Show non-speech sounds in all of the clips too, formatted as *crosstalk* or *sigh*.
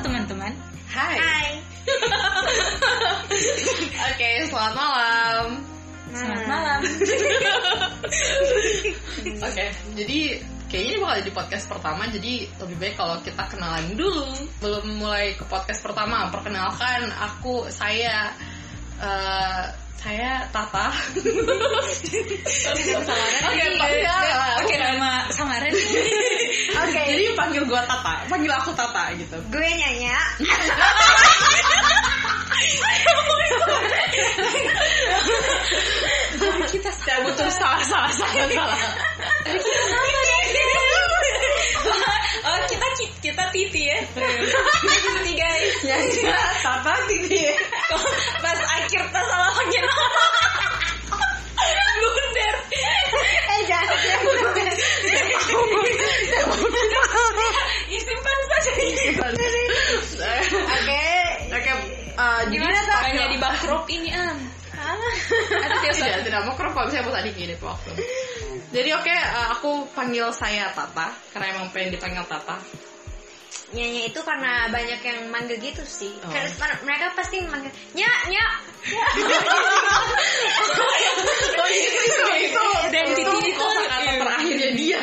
teman-teman. Hai. Hai. *laughs* Oke, selamat malam. Selamat malam. *laughs* Oke, jadi kayaknya ini bakal jadi podcast pertama jadi lebih baik kalau kita kenalan dulu. Belum mulai ke podcast pertama, perkenalkan aku saya eh, saya Tata. Oke, Oke, nama samaran. Oke, jadi panggil gua Tata, panggil aku Tata gitu. Gue Nyanya. kita Saya butuh salah salah salah salah. Oh, kita kita titi ya. Titi guys. Ya, Tata Titi. Pas akhir tas salah panggil Bundar. Eh jangan jangan. Ya, simpan saja. Oke. Oke, eh, Gimana jadi caranya di bakrop ini am? Atau biasa? tidak tidak mau kalau misalnya mau tadi gini waktu. Jadi oke, eh, aku panggil saya Tata karena emang pengen dipanggil Tata. Nyanya itu karena banyak yang manggil gitu sih. Oh. Karena mereka pasti manggil nya nya. Oh itu itu itu Dan Titi itu kata iya. terakhirnya dia.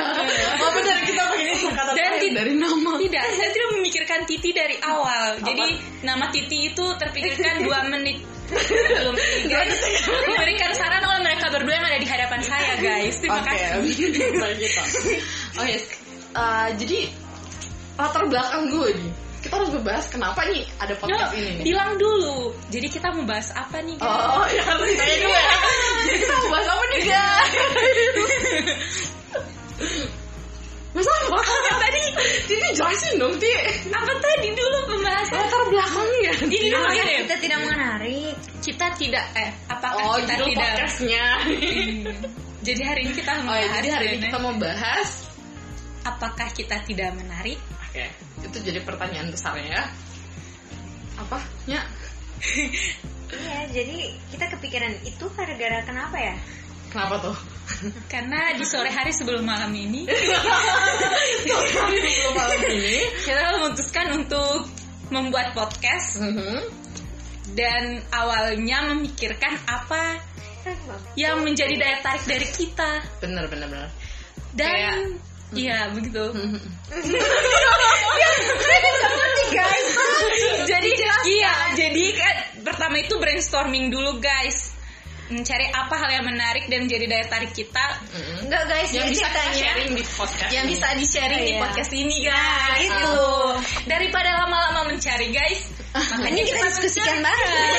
Oh benar kita pakai itu kata terakhir dari nama. Tidak, saya tidak memikirkan Titi dari awal. Jadi nama Titi itu terpikirkan dua menit sebelum ini, guys. Diberikan saran oleh mereka berdua yang ada di hadapan saya, guys. Terima Oke, kasih. *laughs* baik gitu. Oke, eh, jadi latar belakang gue nih. Kita harus membahas kenapa nih ada Yo, podcast ini nih. bilang dulu. Jadi kita mau bahas apa nih, guys? Oh, ya harus ditanya dulu ya. Jadi kita mau bahas apa nih, guys? *laughs* Masa apa? tadi Jadi jelasin dong, Ti. apa tadi dulu pembahasan? Latar belakangnya. Ini dulu ya. kita tidak menarik. Kita tidak eh apakah Oh, kita tidak podcastnya. Jadi hari ini kita Oh mau ya, bahas jadi hari ini kita mau bahas apakah kita tidak menarik? Oke, itu jadi pertanyaan besarnya ya. Apa? Ya. *laughs* Iya, jadi kita kepikiran itu gara-gara kenapa ya? Kenapa tuh? Karena di sore hari sebelum malam ini *laughs* Sebelum malam ini. kita memutuskan untuk membuat podcast Mhm. dan awalnya memikirkan apa yang menjadi daya tarik dari kita Bener, bener, bener. dan Kayak- iya begitu Mhm. guys. *laughs* jadi iya jadi kan pertama itu brainstorming dulu guys mencari apa hal yang menarik dan menjadi daya tarik kita Mhm. Enggak guys, Yang bisa kita ceritanya sharing di podcast. yang ini. bisa di sharing di Iya. podcast ini guys gitu. gitu daripada lama-lama mencari guys Makanya kita diskusikan bareng.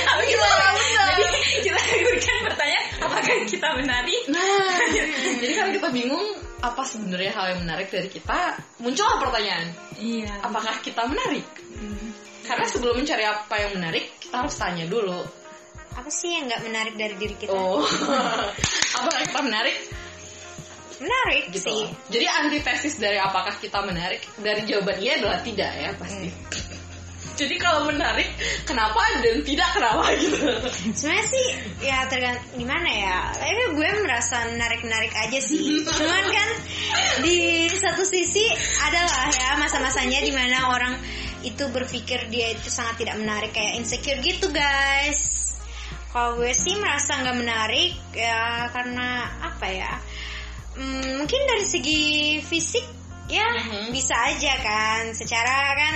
mencari. jadi kita berikan pertanyaan apakah kita menarik Nah, jadi kan kita bingung apa sebenarnya hal yang menarik dari kita. Muncullah pertanyaan, iya apakah kita menarik? Karena sebelum mencari apa yang menarik, kita harus tanya dulu. Apa sih yang nggak menarik dari diri kita? Oh, *laughs* apakah kita menarik? Menarik Gitu. sih. Jadi antitesis dari apakah kita menarik dari jawaban iya adalah tidak ya pasti. *laughs* Jadi kalau menarik, kenapa dan tidak kenapa gitu? Sebenarnya sih ya tergantung gimana ya. Tapi gue merasa menarik-menarik aja sih. *laughs* Cuman kan di satu sisi adalah ya masa-masanya di mana orang itu berpikir dia itu sangat tidak menarik kayak insecure gitu guys. Kalau gue sih merasa nggak menarik ya karena apa ya? Hmm, mungkin dari segi fisik ya Mhm. bisa aja kan. Secara kan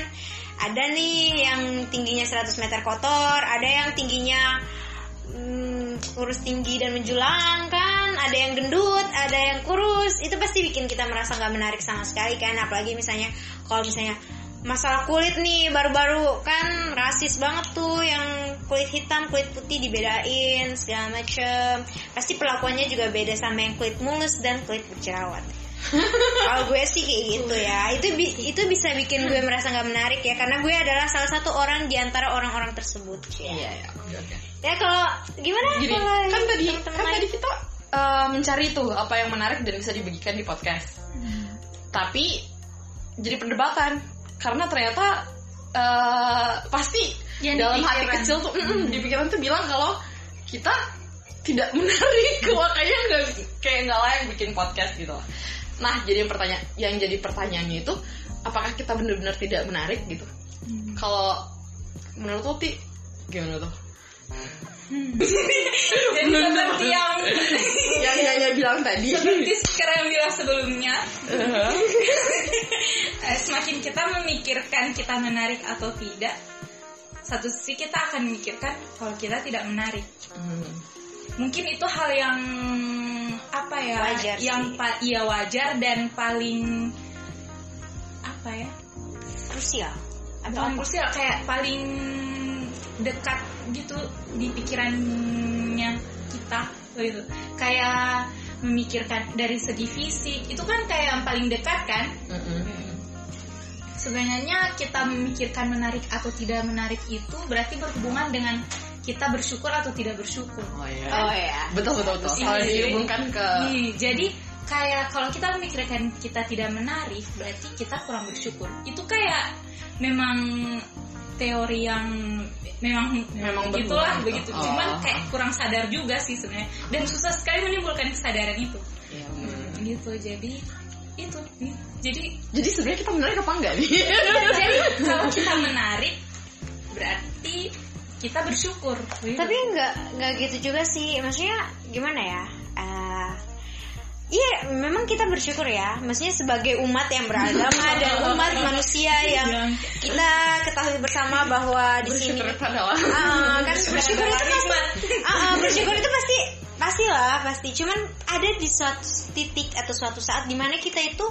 ada nih yang tingginya 100 meter kotor, ada yang tingginya hmm, kurus tinggi dan menjulang kan, ada yang gendut, ada yang kurus. Itu pasti bikin kita merasa nggak menarik sama sekali kan, apalagi misalnya kalau misalnya masalah kulit nih baru-baru. Kan rasis banget tuh yang kulit hitam kulit putih dibedain segala macem. Pasti perlakuannya juga beda sama yang kulit mulus dan kulit berjerawat *laughs* kalau gue sih kayak gitu ya. Itu bi- itu bisa bikin gue merasa nggak menarik ya karena gue adalah salah satu orang di antara orang-orang tersebut. Iya, ya, oke oke. ya kalau gimana Gini, kalau kan tadi teman-teman kan lain? tadi kita eh, mencari tuh apa yang menarik dan bisa dibagikan di podcast. Tapi jadi perdebatan karena ternyata eh, pasti Yang dalam di hati kecil tuh mm, mm, di pikiran tuh bilang kalau kita tidak menarik *laughs* makanya nggak kayak nggak layak bikin podcast gitu loh. Nah jadi yang pertanyaan yang jadi pertanyaannya itu apakah kita benar-benar tidak menarik gitu? Kalau menurut lo Ti gimana tuh? *laughs* Jadi seperti *laughs* yang yang Yaya bilang tadi. seperti sekarang bilang sebelumnya, *laughs* eh, semakin kita memikirkan kita menarik atau tidak, satu sisi kita akan memikirkan kalau kita tidak menarik. Hmm. Mungkin itu hal yang apa ya? Wajar sih. yang pa- iya wajar dan paling apa ya? Krusial. Atau krusial kayak paling dekat gitu di pikirannya kita gitu. Kayak memikirkan dari segi fisik itu kan kayak yang paling dekat kan? Mm-mm. Sebenarnya kita memikirkan menarik atau tidak menarik itu berarti berhubungan dengan kita bersyukur atau tidak bersyukur. Oh iya. Oh ya. Betul betul betul. Iya, Kalau dihubungkan ke Iya, jadi kayak kalau kita memikirkan kita tidak menarik, berarti kita kurang bersyukur. Itu kayak memang teori yang memang Memang begitulah begitu. itu. Oh. Cuman kayak kurang sadar juga sih sebenarnya. Dan susah sekali menimbulkan kesadaran itu. Iya, bener. Gitu. Jadi itu. Jadi Jadi sebenarnya kita menarik apa enggak nih? *laughs* jadi kalau kita menarik berarti kita bersyukur. Tapi nggak nggak gitu juga sih. Maksudnya gimana ya? Eh, Iya, memang kita bersyukur ya. Maksudnya sebagai umat yang beragama *laughs* dan umat manusia yang kita ketahui bersama bahwa di sini Bersyukur adalah Ah, kan *laughs* bersyukur itu pasti ah, bersyukur itu pasti pastilah pasti. Cuman ada di suatu titik atau suatu saat di mana kita itu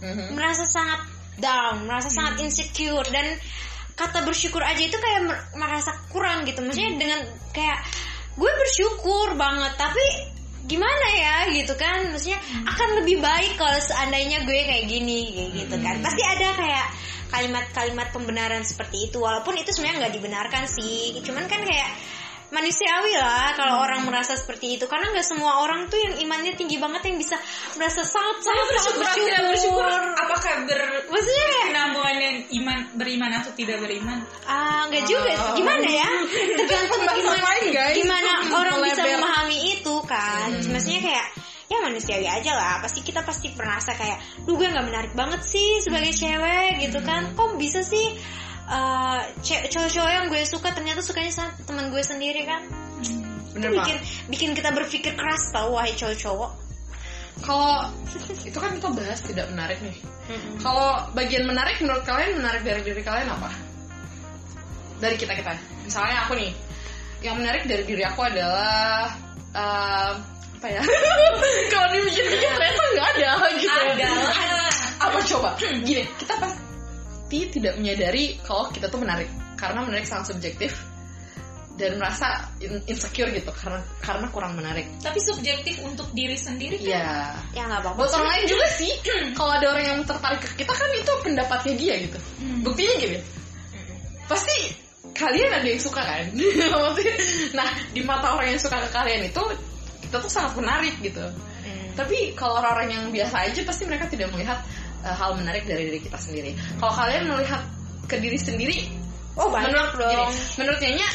Mhm. merasa sangat down merasa sangat insecure dan kata bersyukur aja itu kayak mer- merasa kurang gitu. Maksudnya dengan kayak gue bersyukur banget tapi gimana ya gitu kan? Maksudnya akan lebih baik kalau seandainya gue kayak gini kayak gitu kan. Pasti ada kayak kalimat-kalimat pembenaran seperti itu. Walaupun itu sebenarnya nggak dibenarkan sih. Cuman kan kayak manusiawi lah kalau orang merasa seperti itu. Karena nggak semua orang tuh yang imannya tinggi banget yang bisa merasa sangat saya bersyukur tidak bersyukur. apakah ber maksudnya dengan iman beriman atau tidak beriman? Ah nggak juga sih. gimana ya? *laughs* Tergantung Pembahasan gimana, lain, guys. gimana *laughs* orang bisa Melebar. memahami itu kan. Maksudnya kayak ya manusiawi aja lah. Pasti kita pasti merasa kayak lu gue nggak menarik banget sih sebagai cewek gitu kan. Kok bisa sih eh, ce- cowok-cowok yang gue suka ternyata sukanya sama teman gue sendiri kan Bener itu Pak. bikin bikin kita berpikir keras tau wahai cowok-cowok Kalau itu kan kita bahas tidak menarik nih. Kalau bagian menarik menurut kalian menarik dari diri kalian apa? Dari kita kita. Misalnya aku nih, yang menarik dari diri aku adalah eh, apa ya? *laughs* Kalau dipikir-pikir ternyata nggak ada gitu. adalah Apa coba? Gini, kita pasti tidak menyadari kalau kita tuh menarik karena menarik sangat subjektif dan merasa in- insecure gitu karena karena kurang menarik. tapi subjektif untuk diri sendiri kan Iya. ya nggak apa-apa Buat orang lain juga *clears throat* sih. Kalau ada orang yang tertarik ke kita kan itu pendapatnya dia gitu. Hmm. Buktinya gini. Pasti kalian ada yang suka kan? *laughs* Nah di mata orang yang suka ke kalian itu kita tuh sangat menarik gitu. Tapi kalau orang-orang yang biasa aja pasti mereka tidak melihat uh, hal menarik dari diri kita sendiri. Kalau kalian melihat ke diri sendiri, oh banyak menurut dong gini, menurut Nyanya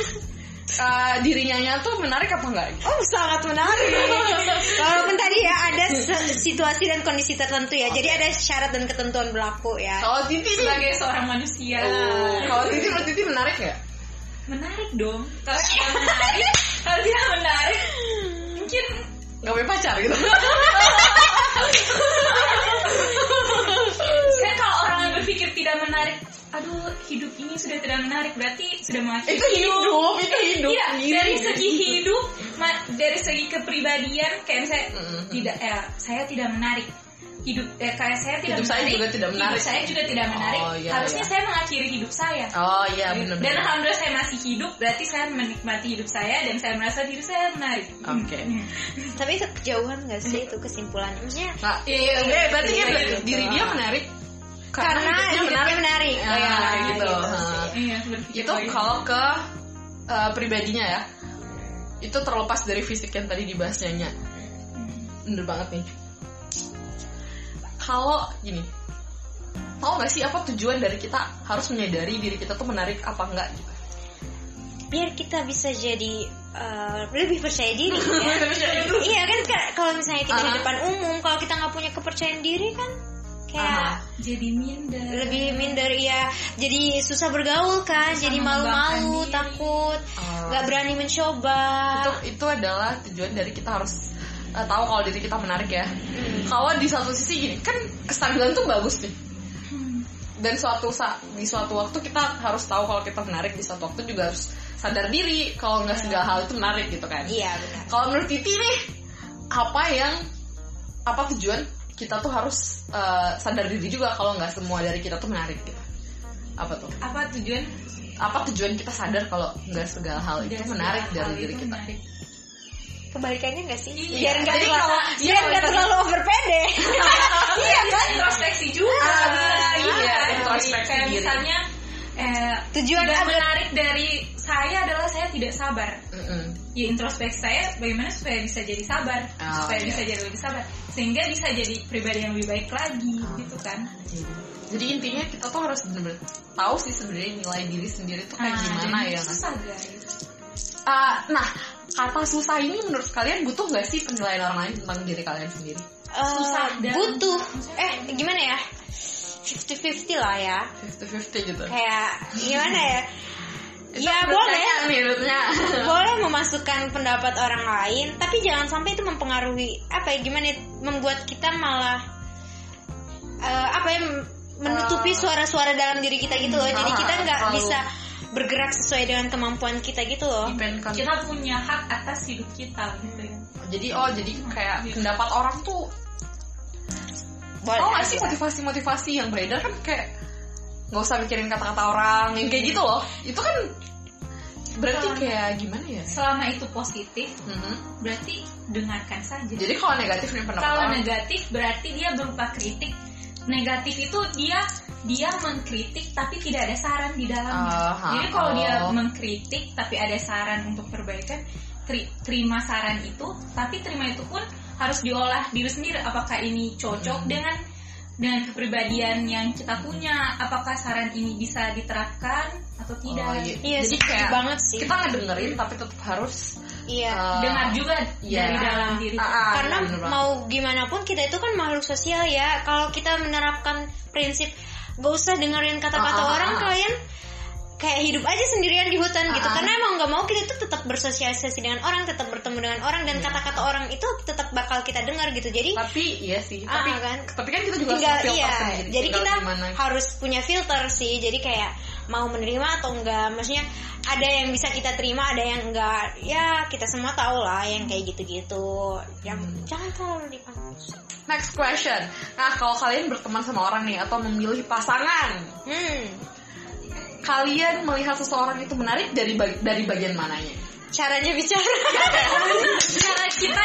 uh, dirinya Nyanya tuh menarik apa enggak? Oh sangat menarik. *laughs* Walaupun tadi ya ada situasi dan kondisi tertentu ya. Jadi ada syarat dan ketentuan berlaku ya. Kalau Titi sebagai seorang manusia oh, kalau Titi menurut Titi menarik nggak? menarik dong kalau *laughs* tidak menarik kalau tidak menarik mungkin Gak punya pacar gitu *laughs* kan kalau orang yang berpikir tidak menarik aduh hidup ini sudah tidak menarik berarti sudah mengakhiri Itu hidup, itu hidup Iya, Iya. dari segi hidup, ma- dari segi kepribadian, kayak saya Mm-mm. tidak, eh, saya tidak menarik. Hidup, eh, kayak saya tidak Hidup saya menarik. juga tidak menarik. Hidup saya juga tidak menarik. Oh, iya, Harusnya iya. saya mengakhiri hidup saya. Oh iya Dan bener-bener alhamdulillah saya masih hidup, berarti saya menikmati hidup saya dan saya merasa diri saya menarik. Oke. Hmm. Tapi itu kejauhan gak sih itu kesimpulannya? Maksudnya Nah, Iya, iya, iya, berarti iya, dia iya, ber- gitu. diri dia menarik karena hidupnya menarik. Ah, Oh, ya, gitu. gitu Ah. sih. Iya, Itu kalau ke eh, pribadinya ya Itu terlepas dari fisik yang tadi dibahas Nyanya Bener banget nih Kalau gini Tahu gak sih apa tujuan dari kita harus menyadari diri kita tuh menarik apa enggak gitu? biar kita bisa jadi eh, lebih percaya diri *laughs* ya. iya kan kalau misalnya kita di Ah. depan umum, kalau kita nggak punya kepercayaan diri kan kayak jadi minder. Lebih minder ya jadi susah bergaul kan Susah jadi malu-malu takut Oh. nggak berani mencoba. Itu itu adalah tujuan dari kita harus eh, tahu kalau diri kita menarik ya. Hmm. kalau di satu sisi gini kan kestabilan tuh bagus nih. Hmm. dan suatu di suatu waktu kita harus tahu kalau kita menarik di suatu waktu juga harus sadar diri kalau nggak segala hal itu menarik gitu kan. Iya benar. Kalau menurut Titi nih apa yang apa tujuan kita tuh harus eh, sadar diri juga kalau nggak semua dari kita tuh menarik gitu apa tuh apa tujuan apa tujuan kita sadar kalau nggak segala hal itu menarik dari diri kita menarik. kebalikannya nggak sih Iya. biar nggak Jadi terlalu kalau- biar iya, nggak terlalu over pede *laughs* iya kan introspeksi juga Ah, bener. iya, kan? introspeksi kayak misalnya eh, Tujuan agar- menarik dari saya adalah saya tidak sabar. Mm-mm. ya introspeksi saya bagaimana supaya bisa jadi sabar Oh, supaya iya. bisa jadi lebih sabar sehingga bisa jadi pribadi yang lebih baik lagi gitu kan. Jadi intinya kita tuh harus bener-bener tahu sih sebenarnya nilai diri sendiri tuh kayak Ah, gimana ya susah guys Ah, nah kata susah ini menurut kalian butuh nggak sih penilaian orang lain tentang diri kalian sendiri? Eh, Susah dan- butuh. eh gimana ya 50-50 lah ya. 50-50 gitu. Kayak gimana ya? Ya boleh. nih menurutnya *laughs* boleh memasukkan pendapat orang lain tapi jangan sampai itu mempengaruhi apa ya gimana ya, membuat kita malah eh, apa ya menutupi Eh, suara-suara dalam diri kita gitu loh. Jadi ah, kita nggak bisa bergerak sesuai dengan kemampuan kita gitu loh. Kita punya hak atas hidup kita gitu ya. Jadi oh jadi kayak pendapat orang tuh boleh oh nggak sih aja. motivasi-motivasi yang beredar kan kayak nggak usah mikirin kata-kata orang yang kayak gitu loh itu kan berarti Kalau- kayak gimana ya selama itu positif Mhm. berarti dengarkan saja jadi kalau negatif nih pendapat kalau negatif berarti dia berupa kritik negatif itu dia dia mengkritik tapi tidak ada saran di dalamnya Aha. jadi kalau dia Oh. mengkritik tapi ada saran untuk perbaikan teri- terima saran itu tapi terima itu pun harus diolah diri sendiri apakah ini cocok Hmm. dengan dengan kepribadian yang kita punya apakah saran ini bisa diterapkan atau tidak Oh, iya. iya Jadi sih kayak banget sih kita ngedengerin tapi tetap harus iya uh, dengar juga iya. dari dalam diri Ah, ah, karena bener mau gimana pun kita itu kan makhluk sosial ya kalau kita menerapkan prinsip gak usah dengerin kata-kata Ah, orang ah. kalian kayak hidup aja sendirian di hutan gitu. Ah, karena emang nggak mau kita itu tetap bersosialisasi dengan orang tetap bertemu dengan orang dan kata-kata orang itu tetap bakal kita dengar gitu. Jadi tapi iya sih. Ah, tapi kan. tapi kan kita juga tinggal harus filter iya. sendiri jadi Tinggal kita gimana. harus punya filter sih. Jadi kayak mau menerima atau enggak. Maksudnya ada yang bisa kita terima ada yang enggak. Ya kita semua tahu lah yang kayak gitu-gitu. Yang Hmm. jangan terlalu dipanas next question. Nah kalau kalian berteman sama orang nih atau memilih pasangan? Hmm kalian melihat seseorang itu menarik dari bag- dari bagian mananya? Caranya bicara. Cara kita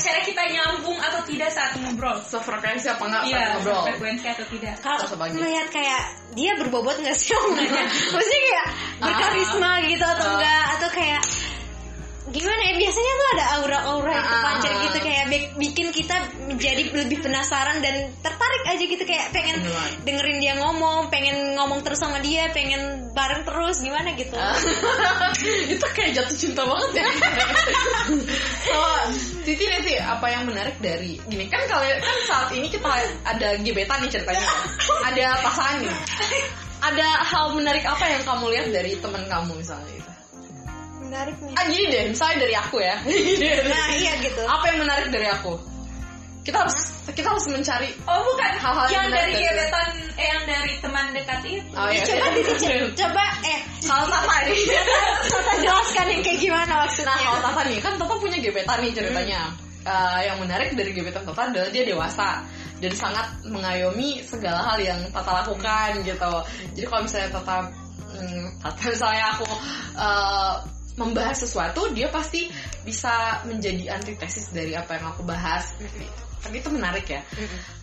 cara kita nyambung atau tidak saat ngobrol? Sefrekuensi apa enggak iya saat ngobrol? frekuensi atau tidak? Kalau melihat kayak dia berbobot nggak sih? Omongannya *laughs* maksudnya kayak berkarisma gitu atau Ah. enggak atau kayak gimana ya? Biasanya tuh ada aura-aura yang Ah, terpancar ah, gitu ah. kayak bi- bikin kita menjadi lebih penasaran dan tertarik aja gitu kayak pengen dengerin dia ngomong pengen ngomong terus sama dia pengen bareng terus gimana gitu? Ah. *laughs* itu kayak jatuh cinta banget ya. *laughs* Oh Titi nih sih apa yang menarik dari gini? Kan kalian kan saat ini kita ada gebetan nih ceritanya. Ada pasangan nih. *laughs* Ada hal menarik apa yang kamu lihat dari teman kamu misalnya gitu menarik nih. Ah gini deh misalnya dari aku ya. *laughs* Nah iya gitu. Apa yang menarik dari aku? Kita harus kita harus mencari oh bukan. Hal-hal yang yang dari gebetan eh yang dari teman dekat itu. Oh, Ya, iya, coba iya. Coba eh. Kalau Tata nih Tata jelaskan yang kayak gimana maksudnya. Nah kalau Tata nih kan Tata punya gebetan nih ceritanya. Eh, yang menarik dari gebetan Tata adalah dia dewasa. Dan sangat mengayomi segala hal yang Tata lakukan gitu. Jadi kalau misalnya Tata, hmm, Tata misalnya aku eh, membahas sesuatu, dia pasti bisa menjadi antitesis dari apa yang aku bahas. Gitu. Tapi itu menarik ya.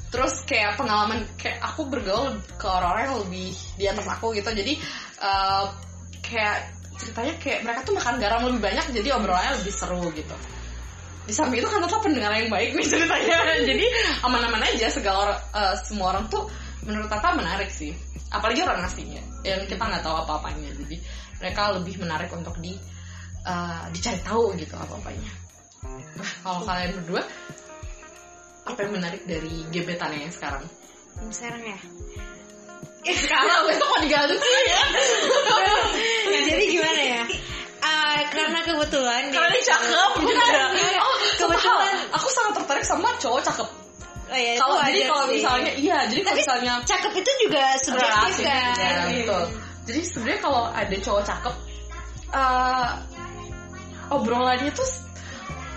Terus kayak pengalaman kayak aku bergaul ke orang-orang yang lebih di atas aku gitu. Jadi eh, kayak ceritanya kayak mereka tuh makan garam lebih banyak jadi obrolannya lebih seru gitu. Di samping itu kan tetap pendengar yang baik nih *laughs* ceritanya. jadi aman-aman aja segala orang, eh, semua orang tuh menurut Tata menarik sih. Apalagi orang aslinya yang kita nggak tahu apa-apanya. Jadi mereka lebih menarik untuk di eh, dicari tahu gitu apa-apanya. Nah, kalau kalian berdua apa yang menarik dari gebetannya yang sekarang? sekarang ya Sekarang besok mau diganti *laughs* ya. jadi gimana ya Ah, karena kebetulan Karena dia cakep. Bukan, Bukan. enggak. Oh, kebetulan aku sangat tertarik sama cowok cakep. oh, ya, itu Kalau jadi kalau misalnya iya, jadi kalau misalnya cakep itu juga subjektif kan Iya. betul. Jadi sebenarnya kalau ada cowok cakep eh obrolannya tuh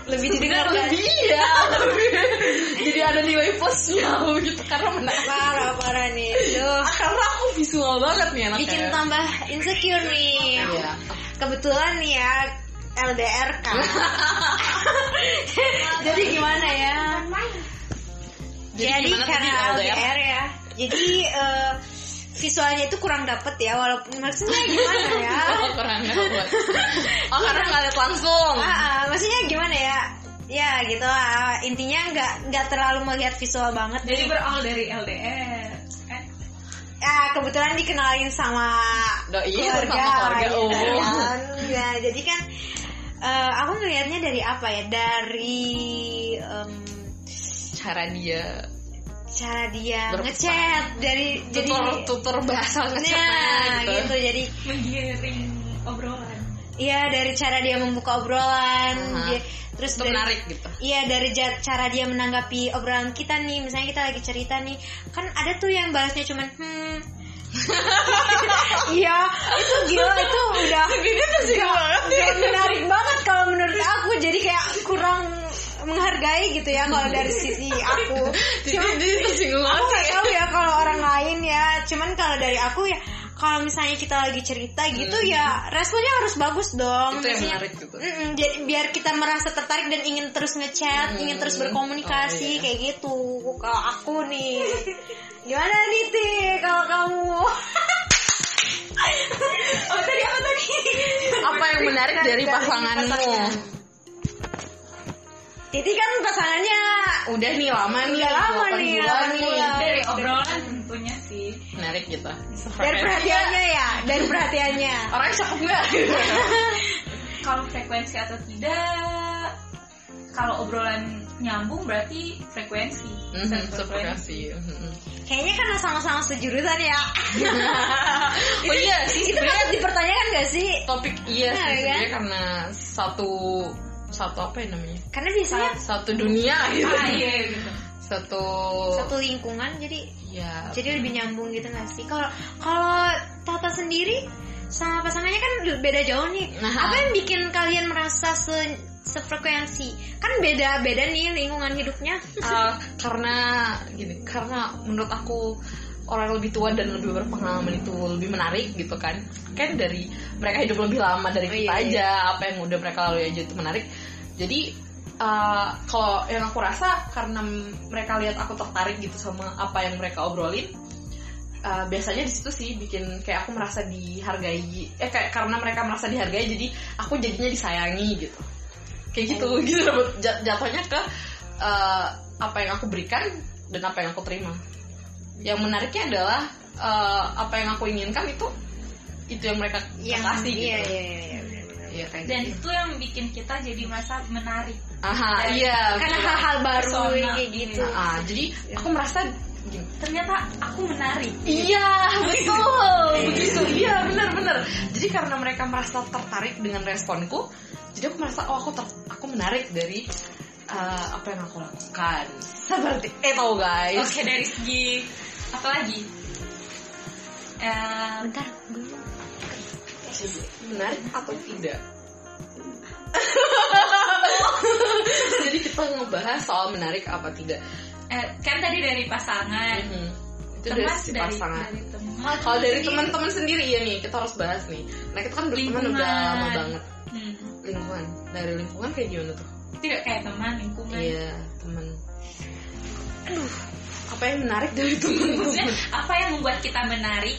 lebih didengarkan lebih iya lebih. *laughs* jadi ada nilai plusnya gitu karena menarik parah parah nih. Duh. karena aku visual banget nih anaknya. Bikin tambah insecure nih. Iya. Kebetulan nih ya LDR kan. *laughs* Jadi gimana ya? Jadi, gimana karena tadi LDR? ya. Jadi eh, visualnya itu kurang dapet ya walaupun maksudnya gimana ya? *laughs* Oh kurang dapet. *laughs* Oh karena nggak lihat langsung. Ah, ah, maksudnya gimana ya? Ya gitu. Lah intinya nggak nggak terlalu melihat visual banget. Jadi berawal dari LDR. Eh, ya kebetulan dikenalin sama Doi keluarga, sama keluarga ya, oh kan? ya jadi kan eh, aku ngelihatnya dari apa ya? Dari em, cara dia cara dia Berpesan. ngechat dari jadi tutur tutur bahasa nah ngechatnya gitu. gitu. jadi menggiring obrolan. iya dari cara dia membuka obrolan Aha. dia- terus Itu dari menarik gitu Iya dari cara dia menanggapi obrolan kita nih, misalnya kita lagi cerita nih, kan ada tuh yang balasnya cuman hmm. *laughs* Iya, itu gila itu udah ini tuh sih banget udah menarik banget kalau menurut aku. Jadi kayak kurang menghargai gitu ya kalau dari sisi aku. *laughs* tersinggung Aku nggak tahu ya kalau orang lain ya. Cuman kalau dari aku ya, kalau misalnya kita lagi cerita gitu ya responnya harus bagus dong. itu yang Maksudnya, menarik gitu Mm-mm, jadi biar kita merasa tertarik dan ingin terus ngechat, Hmm. ingin terus berkomunikasi Oh, iya. kayak gitu. Kalau aku nih, gimana nih Ti? Kalau kamu? *laughs* oh tadi apa tadi? apa yang menarik dari pasanganmu Titi kan pasangannya udah nih lama nih Udah lama nih, delapan nih. Dari obrolan tentunya sih. menarik gitu dari perhatiannya ya, dari perhatiannya. orangnya cakep nggak Kalau frekuensi atau tidak, kalau obrolan nyambung berarti frekuensi. Mhm, Sefrekuensi. sefrekuensi Mhm. Kayaknya karena sama-sama sejurusan ya. *laughs* oh iya sih Itu patut dipertanyakan gak sih? topik iya Nah, sih kan? karena satu satu apa ya namanya? Karena biasanya satu dunia gitu. Ah iya *laughs* gitu. satu satu lingkungan jadi ya jadi lebih nyambung gitu gak sih? Kalau kalau Tata sendiri sama pasangannya kan beda jauh nih. Nah. apa yang bikin kalian merasa se sefrekuensi? Kan beda beda nih lingkungan hidupnya. Uh, karena gini karena menurut aku orang lebih tua dan lebih berpengalaman itu lebih menarik gitu kan. Kan dari mereka hidup lebih lama dari Oh, kita iya, aja apa yang udah mereka lalui aja itu menarik. Jadi uh, kalau yang aku rasa karena mereka lihat aku tertarik gitu sama apa yang mereka obrolin uh, biasanya di situ sih bikin kayak aku merasa dihargai. Eh kayak karena mereka merasa dihargai jadi aku jadinya disayangi gitu. Kayak gitu Oh. gitu. Jatuhnya ke uh, apa yang aku berikan dan apa yang aku terima yang menariknya adalah uh, apa yang aku inginkan itu itu yang mereka yang kasih gitu. iya iya iya, iya. Iya, kayak Dan gitu. itu yang bikin kita jadi merasa menarik. aha Dan- iya karena hal-hal baru kayak gitu. Iya. Ah, jadi aku merasa gini, Ternyata aku menarik. Iya *laughs* betul. Begitu. Iya benar-benar jadi karena mereka merasa tertarik dengan responku jadi aku merasa oh aku ter- aku menarik dari uh, apa yang aku lakukan seperti itu guys Oke dari segi apa lagi? Eh, bentar menarik atau tidak *laughs* jadi kita ngebahas soal menarik apa tidak eh, kan tadi dari pasangan. Mhm. itu dari Teman si dari, pasangan dari teman. kalau dari teman-teman sendiri ya nih kita harus bahas nih nah kita kan berteman Lingkungan. udah lama banget Hmm. lingkungan dari lingkungan kayak gimana tuh Tidak kayak teman lingkungan. Iya, temen. Aduh, apa yang menarik dari temen Maksudnya apa yang membuat kita menarik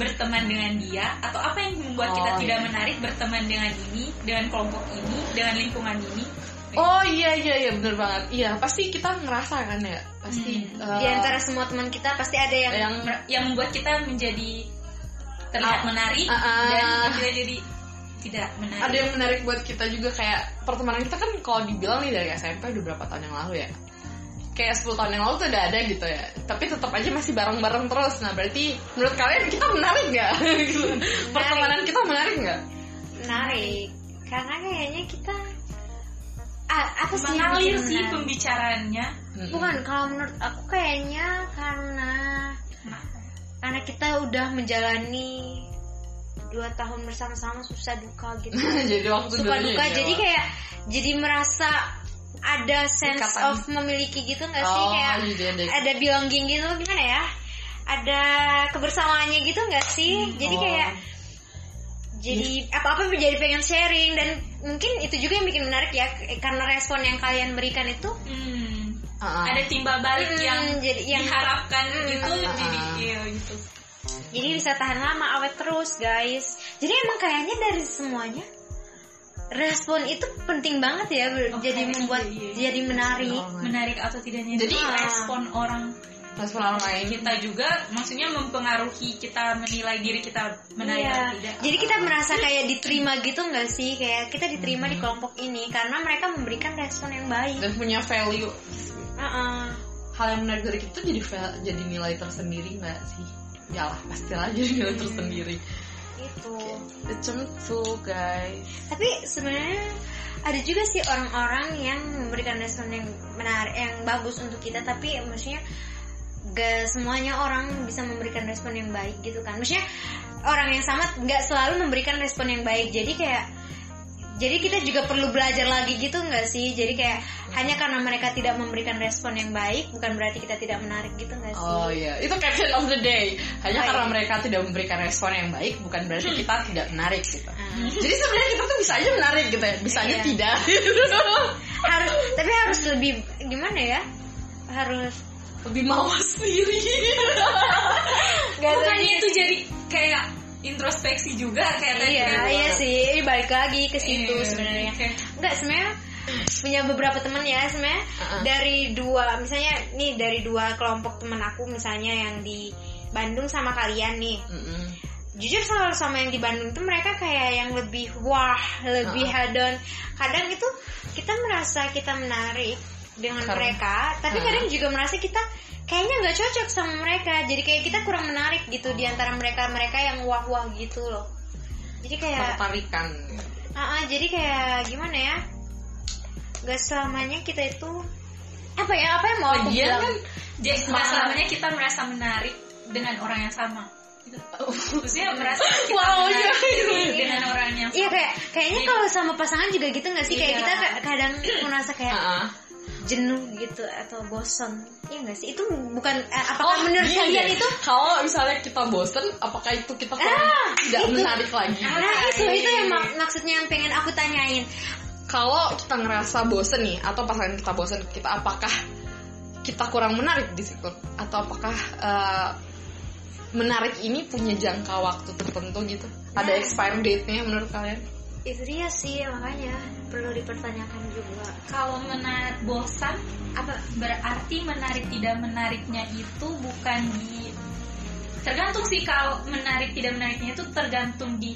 berteman dengan dia atau apa yang membuat kita Oh, tidak iya. menarik berteman dengan ini, dengan kelompok ini, dengan lingkungan ini? Oh iya iya iya bener banget. Iya pasti kita ngerasa kan ya. Pasti Hmm. eh, di antara semua teman kita pasti ada yang yang yang membuat kita menjadi terlihat Ah, menarik ah, ah. dan kita jadi tidak menarik. ada yang menarik buat kita juga kayak pertemanan kita kan kalau dibilang nih dari SMP udah berapa tahun yang lalu ya. kayak 10 tahun yang lalu tuh udah ada gitu ya tapi tetap aja masih bareng-bareng terus nah berarti menurut kalian kita menarik nggak *laughs* Gitu. pertemanan kita menarik nggak menarik karena kayaknya kita ah, apa sih mengalir sih menarik? pembicaraannya Mm-mm. bukan kalau menurut aku kayaknya karena karena kita udah menjalani dua tahun bersama-sama susah duka gitu *laughs* jadi waktu suka duka ya, jadi kayak jadi merasa ada sense Ikatan. of memiliki gitu nggak sih Oh, kayak jadi ada- ada belonging gitu gimana ya ada kebersamaannya gitu nggak sih jadi Oh. kayak jadi apa-apa menjadi pengen sharing dan mungkin itu juga yang bikin menarik ya karena respon yang kalian berikan itu Hmm. Ah, ah. ada timbal balik Hmm, yang jadi yang diharapkan Hmm, itu ah, jadi ah. iya gitu jadi bisa tahan lama awet terus guys jadi emang kayaknya dari semuanya respon itu penting banget ya Oh, jadi membuat iya, iya. jadi menarik Oh, menarik atau tidaknya Jadi- itu respon orang respon orang lain kita juga maksudnya mempengaruhi kita menilai diri kita menarik Iya. atau tidak Jadi kita merasa kayak diterima gitu nggak sih? Kayak kita diterima Hmm. di kelompok ini karena mereka memberikan respon yang baik. dan punya value Heeh. hal yang menarik dari kita jadi jadi nilai tersendiri nggak sih ya lah pastilah *laughs* jadi nilai tersendiri Itu. macam tuh guys Tapi sebenarnya ada juga sih orang-orang yang memberikan respon yang menarik, yang bagus untuk kita. Tapi maksudnya gak semuanya orang bisa memberikan respon yang baik gitu kan. Maksudnya orang yang sama nggak selalu memberikan respon yang baik. Jadi kayak jadi kita juga perlu belajar lagi gitu nggak sih? Jadi kayak hanya karena mereka tidak memberikan respon yang baik bukan berarti kita tidak menarik gitu nggak sih? Oh iya, itu caption of the day. Hanya Oh, karena iya. mereka tidak memberikan respon yang baik, bukan berarti kita tidak menarik gitu. Ah. Jadi sebenarnya kita tuh bisa aja menarik gitu ya, bisa aja Iya. tidak. *laughs* harus tapi harus lebih gimana ya? Harus Lebih mawas sendiri. *laughs* Gak bukannya itu jadi kayak introspeksi juga kayak tadi Iya, kan. iya sih. Ini balik lagi ke situ Iya, sebenarnya. oke. Enggak sebenarnya punya beberapa teman ya sebenarnya Uh-uh. dari dua misalnya nih dari dua kelompok teman aku misalnya yang di Bandung sama kalian nih Mm-mm. jujur selalu sama yang di Bandung tuh mereka kayak yang lebih wah lebih Uh-uh. hedon kadang itu kita merasa kita menarik dengan Karena- mereka tapi Uh-uh. kadang juga merasa kita kayaknya nggak cocok sama mereka jadi kayak kita kurang menarik gitu di antara mereka mereka yang wah wah gitu loh jadi kayak Tertarikan. Ah, ah, jadi kayak gimana ya? Gak selamanya kita itu apa ya? Apa yang mau aku Lagian bilang? kan jadi nggak selamanya kita merasa menarik dengan orang yang sama gitu. maksudnya merasa *laughs* kita Wow, menarik iya. dengan orang yang Iya sama kayak kayaknya kalau sama pasangan juga gitu nggak sih? Kayak Iya. kita ka- kadang merasa kayak Ah, ah. Jenuh gitu atau bosan. Iya nggak sih? Itu bukan eh, Oh, apakah menurut gini kalian deh. itu? kalau misalnya kita bosen, apakah itu kita Ah, tidak itu. menarik lagi? Nah itu itu yang mak- maksudnya yang pengen aku tanyain. Kalau kita ngerasa bosen nih, atau pasangan kita bosen, kita apakah kita kurang menarik di situ, atau apakah eh, menarik ini punya jangka waktu tertentu gitu? Ada Nah. expiry date-nya menurut kalian? Itu dia sih makanya perlu dipertanyakan juga. kalau menarik bosan Apa? berarti menarik tidak menariknya itu bukan di tergantung sih kalau menarik tidak menariknya itu tergantung di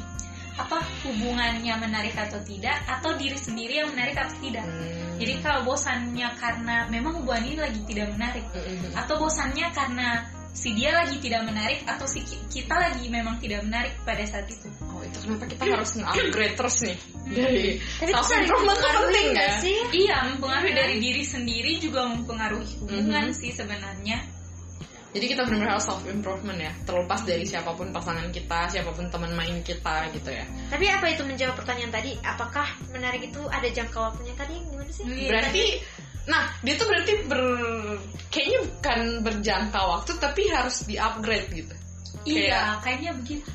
apa hubungannya menarik atau tidak atau diri sendiri yang menarik atau tidak Hmm. jadi kalau bosannya karena memang hubungan ini lagi tidak menarik Mm-mm. atau bosannya karena si dia lagi tidak menarik atau si ki- kita lagi memang tidak menarik pada saat itu itu kenapa kita harus nge-upgrade terus nih dari Tapi itu self improvement mempengaruhi penting nggak ya? sih? iya mempengaruhi dari diri sendiri juga mempengaruhi hubungan Mhm. sih sebenarnya Jadi kita benar-benar harus self improvement ya, terlepas dari siapa pun pasangan kita, siapa pun teman main kita gitu ya. Tapi apa itu menjawab pertanyaan tadi? Apakah menarik itu ada jangka waktunya tadi? Gimana sih? Iya, Berarti, nah dia tuh berarti ber, kayaknya bukan berjangka waktu, tapi harus di upgrade gitu. iya kayaknya begitu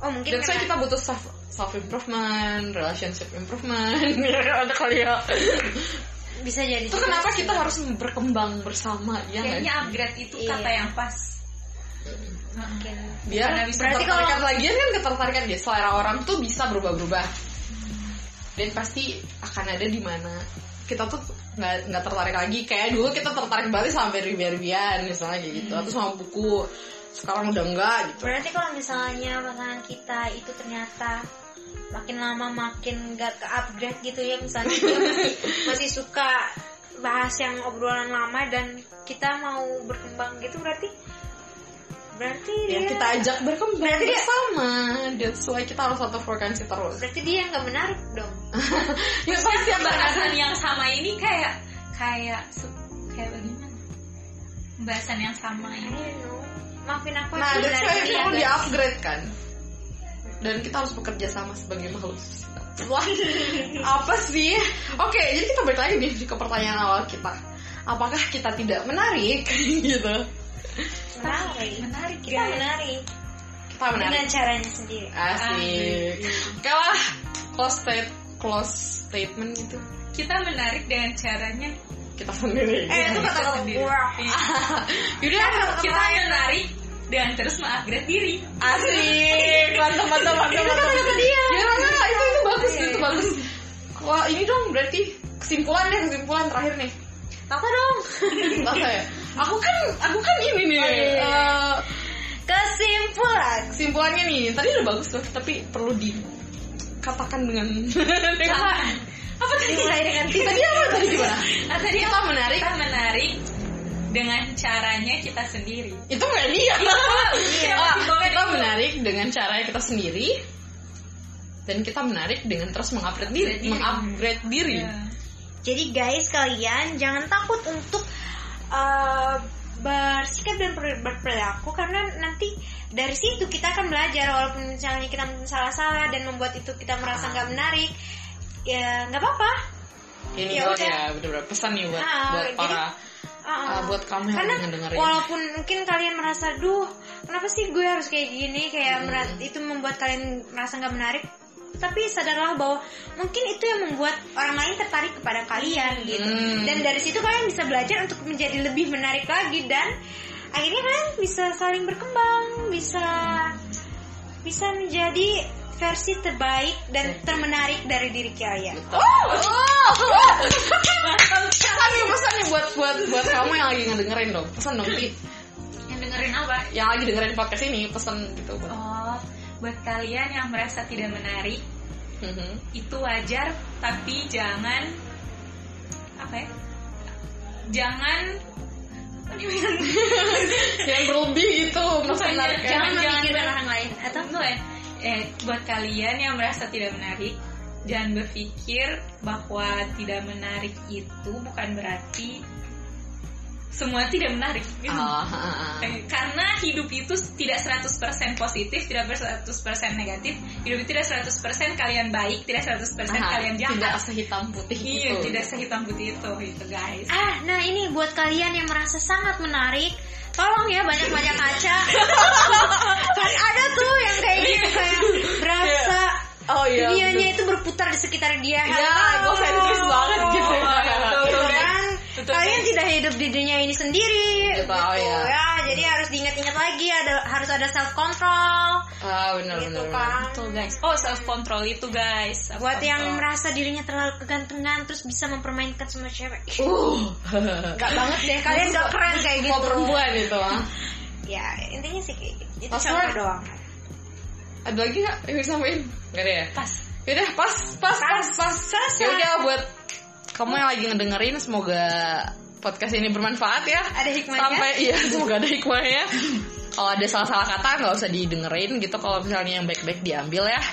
Oh mungkin Dan saya karena- kita butuh self self improvement, relationship improvement, *laughs* ada kali ya. bisa jadi. Itu juga kenapa sih. kita harus berkembang bersama ya kayaknya sih? upgrade itu Iya. kata yang pas Mungkin. biar Karena bisa berarti kalau- lagian kan ketertarikan ya selera orang tuh bisa berubah-ubah dan pasti akan ada di mana kita tuh nggak nggak tertarik lagi kayak dulu kita tertarik banget sama berbi-berbian misalnya kayak gitu atau sama buku sekarang udah enggak gitu. Berarti kalau misalnya pasangan kita itu ternyata makin lama makin gak ke upgrade gitu ya misalnya dia masih, *laughs* masih suka bahas yang obrolan lama dan kita mau berkembang gitu berarti berarti ya dia kita ajak berkembang Berarti dia- bersama. That's why kita harus satu frekuensi terus. Berarti dia nggak menarik dong. *laughs* Ya pasti ada Pembahasan yang sama ini kayak kayak kayak bagaimana? Pembahasan yang sama ini. Maafin aku nah dari kita dia perlu di upgrade kan dan kita harus bekerja sama sebagai makhluk Wah, apa sih? Oke, jadi kita balik lagi nih ke pertanyaan awal kita. Apakah kita tidak menarik *laughs* gitu? menarik Menarik kita guys. menarik Kita dengan menarik. caranya sendiri Asik. Oke lah, close state close statement gitu. Kita menarik dengan caranya Kita sendiri. eh itu kata-kata. *laughs* Yaudah, kita menarik dan terus mengupgrade diri. asik. *laughs* Mantap, mantap, mantap, mantap. dia. Ya, enggak, enggak, itu itu bagus, Iya, itu iya. bagus. Wah, ini dong berarti kesimpulan deh, kesimpulan terakhir nih. apa dong *laughs* Apa ya? Aku kan, aku kan ini nih. Oh, iya, iya. eh, kesimpulan kesimpulannya nih tadi udah bagus tuh tapi perlu dikatakan dengan *laughs* Apa? Apa tadi? dimulai dengan tadi apa tadi gimana Ah, tadi kita menarik kita menarik dengan caranya kita sendiri. itu nggak dia Iya, Ah, pokoknya kita itu. menarik dengan cara kita sendiri dan kita menarik dengan terus mengupgrade diri Diri. mengupgrade diri Iya. Jadi guys kalian jangan takut untuk uh, bersikap dan ber- berperilaku karena nanti dari situ kita akan belajar walaupun misalnya kita salah-salah dan membuat itu kita merasa nggak menarik ya nggak apa-apa. ini Ya udah. ya bener-bener pesan nih buat Ah, buat jadi- Uh, ah, buat kamu yang ngedengerin walaupun mungkin kalian merasa duh kenapa sih gue harus kayak gini? Kayak Hmm. mera- itu membuat kalian merasa nggak menarik. Tapi sadarlah bahwa mungkin itu yang membuat orang lain tertarik kepada kalian gitu. Hmm. dan dari situ kalian bisa belajar untuk menjadi lebih menarik lagi dan akhirnya kalian bisa saling berkembang bisa bisa menjadi versi terbaik dan termenarik dari diri kalian pesan nih pesan nih buat buat buat kamu yang lagi ngedengerin dong pesan dong Ti Yang dengerin apa? yang lagi dengerin podcast ini pesan gitu buat Oh, buat kalian yang merasa tidak menarik, Mhm. itu wajar, tapi jangan apa ya? Jangan *laughs* yang berlebih gitu Bukannya menarik ya. jangan Jangan jangan orang lain atau Enggak ya. Eh, buat kalian yang merasa tidak menarik, jangan berpikir bahwa tidak menarik itu bukan berarti semua tidak menarik gitu. Ah. Eh, Karena hidup itu tidak 100% positif, tidak 100% negatif. Hidup itu tidak 100% kalian baik, tidak 100% Ah, kalian jahat. tidak sehitam putih Iya, gitu tidak sehitam putih itu, itu guys. Ah, nah ini buat kalian yang merasa sangat menarik, tolong ya banyak-banyak kaca. *laughs* kan ada tuh yang kayak gitu kayak berasa oh iya dunianya itu berputar di sekitar dia. ya gue sentris banget gitu Oh, kan? Kalian tidak hidup di dunia ini sendiri. Gitu, oh iya. Jadi harus diingat-ingat lagi ada harus ada self control. ah benar Gitu benar kan. Betul guys. Oh self control itu guys. Self Buat yang merasa dirinya terlalu kegantengan terus bisa mempermainkan semua cewek. uh *laughs* Gak banget deh, kalian gak keren kayak gitu. mau perempuan itu ah Ya, intinya sih kayak gitu. Itu doang. ada lagi nggak yang bisa sampein nggak ada ya pas. Yaudah pas pas pas pas Selesai. Yaudah buat kamu yang lagi ngedengerin semoga podcast ini bermanfaat ya. Ada hikmahnya. sampai iya semoga ada hikmahnya. Kalau ada salah-salah kata nggak usah didengerin gitu. Kalau misalnya yang baik-baik diambil ya. *laughs*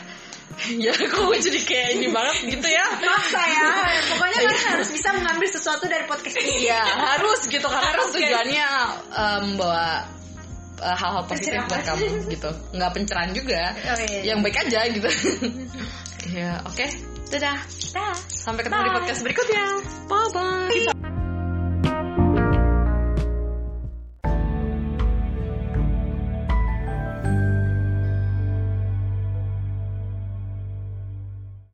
Ya aku jadi kayak ini banget gitu ya. Maksa ya. *laughs* Pokoknya kalian harus bisa mengambil sesuatu dari podcast ini. Iya harus gitu. Karena harus tujuannya membawa eh, hal-hal positif buat kamu gitu. Nggak pencerahan juga. Oh, iya. yang baik aja gitu. *laughs* Ya oke. Dadah. Dah. sampai ketemu di Bye. podcast berikutnya. Bye bye